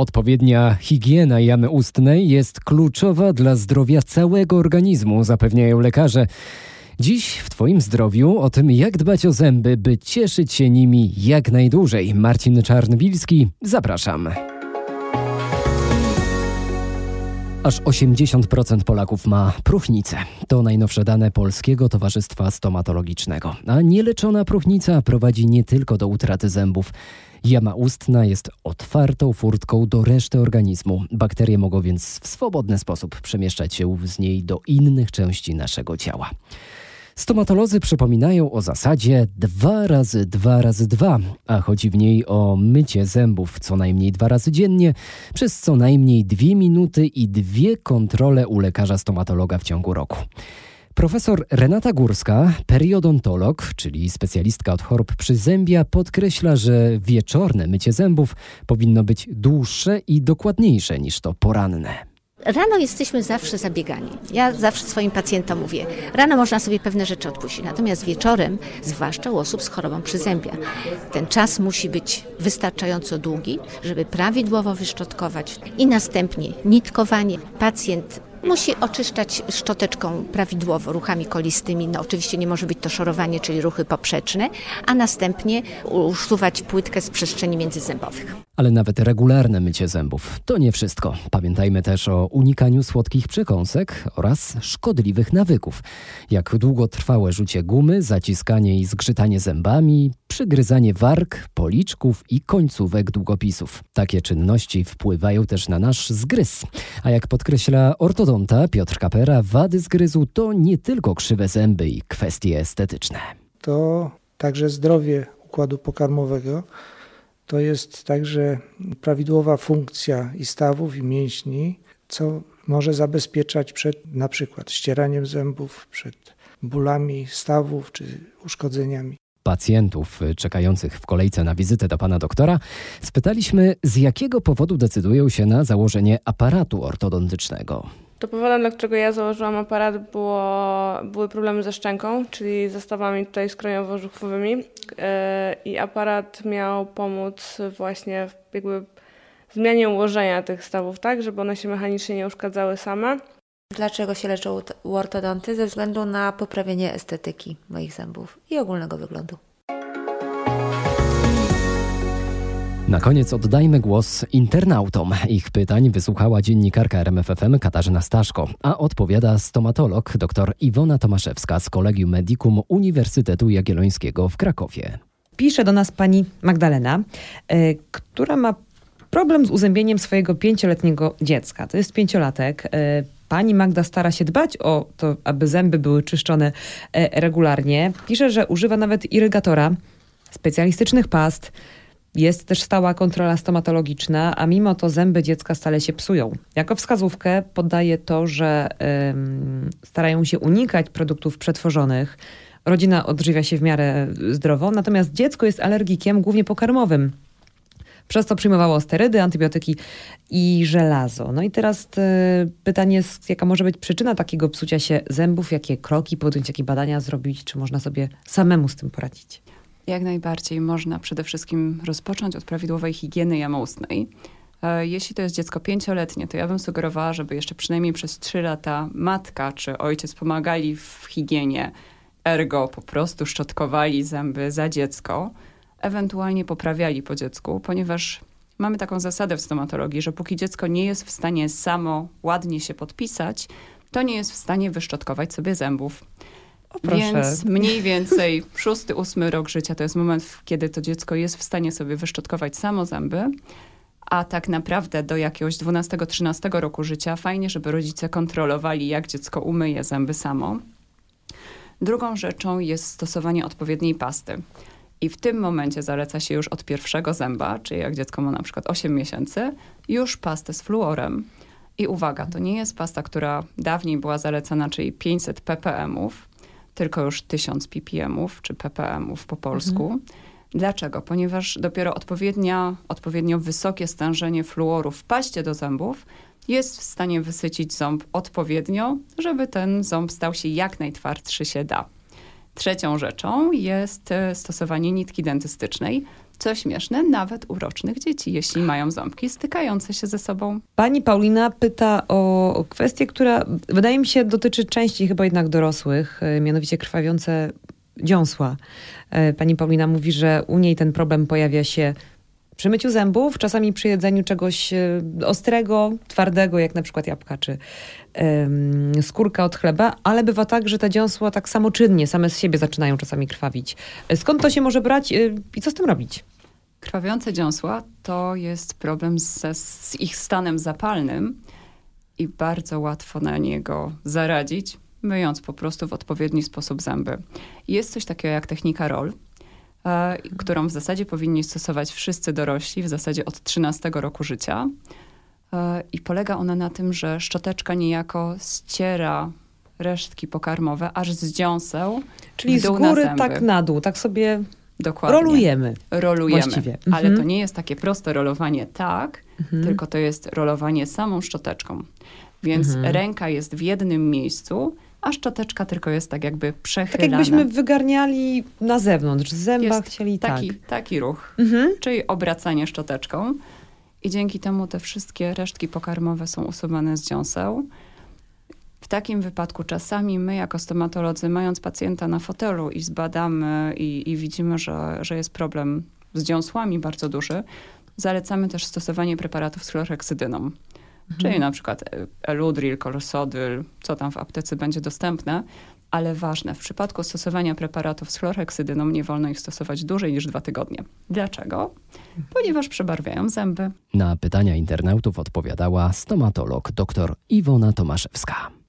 Odpowiednia higiena jamy ustnej jest kluczowa dla zdrowia całego organizmu, zapewniają lekarze. Dziś w Twoim zdrowiu o tym, jak dbać o zęby, by cieszyć się nimi jak najdłużej. Marcin Czarnbilski, zapraszam. Aż 80% Polaków ma próchnicę. To najnowsze dane Polskiego Towarzystwa Stomatologicznego. A nieleczona próchnica prowadzi nie tylko do utraty zębów. Jama ustna jest otwartą furtką do reszty organizmu. Bakterie mogą więc w swobodny sposób przemieszczać się z niej do innych części naszego ciała. Stomatolodzy przypominają o zasadzie 2 razy 2 razy 2, a chodzi w niej o mycie zębów co najmniej dwa razy dziennie przez co najmniej dwie minuty i dwie kontrole u lekarza stomatologa w ciągu roku. Profesor Renata Górska, periodontolog, czyli specjalistka od chorób przyzębia, podkreśla, że wieczorne mycie zębów powinno być dłuższe i dokładniejsze niż to poranne. Rano jesteśmy zawsze zabiegani. Ja zawsze swoim pacjentom mówię, rano można sobie pewne rzeczy odpuścić, natomiast wieczorem, zwłaszcza u osób z chorobą przyzębia, ten czas musi być wystarczająco długi, żeby prawidłowo wyszczotkować i następnie nitkowanie. Pacjent Musi oczyszczać szczoteczką prawidłowo, ruchami kolistymi. No oczywiście nie może być to szorowanie, czyli ruchy poprzeczne, a następnie usuwać płytkę z przestrzeni międzyzębowych. Ale nawet regularne mycie zębów to nie wszystko. Pamiętajmy też o unikaniu słodkich przekąsek oraz szkodliwych nawyków, jak długotrwałe rzucie gumy, zaciskanie i zgrzytanie zębami, przygryzanie warg, policzków i końcówek długopisów. Takie czynności wpływają też na nasz zgryz. A jak podkreśla ortodonta Piotr Kapera, wady zgryzu to nie tylko krzywe zęby i kwestie estetyczne. To także zdrowie układu pokarmowego, to jest także prawidłowa funkcja i stawów, i mięśni, co może zabezpieczać przed na przykład ścieraniem zębów, przed bólami stawów czy uszkodzeniami pacjentów czekających w kolejce na wizytę do pana doktora, spytaliśmy, z jakiego powodu decydują się na założenie aparatu ortodontycznego. To powodem, dla którego ja założyłam aparat, było, były problemy ze szczęką, czyli zestawami tutaj skroniowo-żuchwowymi. Yy, I aparat miał pomóc właśnie w jakby zmianie ułożenia tych stawów, tak, żeby one się mechanicznie nie uszkadzały same. Dlaczego się leczą u ortodonty? Ze względu na poprawienie estetyki moich zębów i ogólnego wyglądu. Na koniec oddajmy głos internautom. Ich pytań wysłuchała dziennikarka RMFFM Katarzyna Staszko, a odpowiada stomatolog dr Iwona Tomaszewska z Kolegium Medicum Uniwersytetu Jagiellońskiego w Krakowie. Pisze do nas pani Magdalena, y, która ma problem z uzębieniem swojego pięcioletniego dziecka. To jest pięciolatek. Y, Pani Magda stara się dbać o to, aby zęby były czyszczone e, regularnie. Pisze, że używa nawet irygatora, specjalistycznych past. Jest też stała kontrola stomatologiczna, a mimo to zęby dziecka stale się psują. Jako wskazówkę podaje to, że ym, starają się unikać produktów przetworzonych. Rodzina odżywia się w miarę zdrowo, natomiast dziecko jest alergikiem głównie pokarmowym przez co przyjmowało sterydy, antybiotyki i żelazo. No i teraz e, pytanie jaka może być przyczyna takiego psucia się zębów, jakie kroki podjąć, jakie badania zrobić, czy można sobie samemu z tym poradzić? Jak najbardziej można przede wszystkim rozpocząć od prawidłowej higieny jamy ustnej. E, jeśli to jest dziecko pięcioletnie, to ja bym sugerowała, żeby jeszcze przynajmniej przez trzy lata matka czy ojciec pomagali w higienie, ergo po prostu szczotkowali zęby za dziecko ewentualnie poprawiali po dziecku, ponieważ mamy taką zasadę w stomatologii, że póki dziecko nie jest w stanie samo ładnie się podpisać, to nie jest w stanie wyszczotkować sobie zębów. Więc mniej więcej szósty, ósmy rok życia to jest moment, kiedy to dziecko jest w stanie sobie wyszczotkować samo zęby, a tak naprawdę do jakiegoś 12-13 roku życia fajnie, żeby rodzice kontrolowali, jak dziecko umyje zęby samo. Drugą rzeczą jest stosowanie odpowiedniej pasty. I w tym momencie zaleca się już od pierwszego zęba, czyli jak dziecko ma na przykład 8 miesięcy, już pastę z fluorem. I uwaga, to nie jest pasta, która dawniej była zalecana, czyli 500 ppmów, tylko już 1000 ppmów, czy ppmów po polsku. Mhm. Dlaczego? Ponieważ dopiero odpowiednio wysokie stężenie fluoru w paście do zębów jest w stanie wysycić ząb odpowiednio, żeby ten ząb stał się jak najtwardszy się da. Trzecią rzeczą jest e, stosowanie nitki dentystycznej. Co śmieszne, nawet u rocznych dzieci, jeśli mają ząbki stykające się ze sobą. Pani Paulina pyta o, kwestię, która wydaje mi się dotyczy części chyba jednak dorosłych, e, mianowicie krwawiące dziąsła. E, Pani Paulina mówi, że u niej ten problem pojawia się przy myciu zębów, czasami przy jedzeniu czegoś e, ostrego, twardego, jak na przykład jabłka czy skórka od chleba, ale bywa tak, że te dziąsła tak samoczynnie, same z siebie zaczynają czasami krwawić. E, Skąd to się może brać e, i co z tym robić? Krwawiące dziąsła to jest problem ze, z ich stanem zapalnym i bardzo łatwo na niego zaradzić, myjąc po prostu w odpowiedni sposób zęby. Jest coś takiego jak technika roll, e, którą w zasadzie powinni stosować wszyscy dorośli, w zasadzie od 13 roku życia. E, I polega ona na tym, że szczoteczka niejako ściera resztki pokarmowe aż z dziąseł Czyli z na góry zęby. tak na dół, tak sobie Dokładnie. rolujemy. rolujemy. Właściwie. Ale Mhm. to nie jest takie proste rolowanie tak, tylko to jest rolowanie samą szczoteczką. Więc Mhm. ręka jest w jednym miejscu, a szczoteczka tylko jest tak jakby Tak przechylana. jakbyśmy wygarniali na zewnątrz, zęba Jest chcieli taki, tak. taki ruch, Mhm. czyli obracanie szczoteczką. I dzięki temu te wszystkie resztki pokarmowe są usuwane z dziąseł. W takim wypadku czasami my jako stomatolodzy, mając pacjenta na fotelu i zbadamy i, i widzimy, że, że jest problem z dziąsłami bardzo duży, zalecamy też stosowanie preparatów z chlorheksydyną. Czyli na przykład e, Eludril, Corsodyl, co tam w aptece będzie dostępne. Ale ważne, w przypadku stosowania preparatów z chlorheksydyną nie wolno ich stosować dłużej niż dwa tygodnie. Dlaczego? Ponieważ przebarwiają zęby. Na pytania internautów odpowiadała stomatolog dr Iwona Tomaszewska.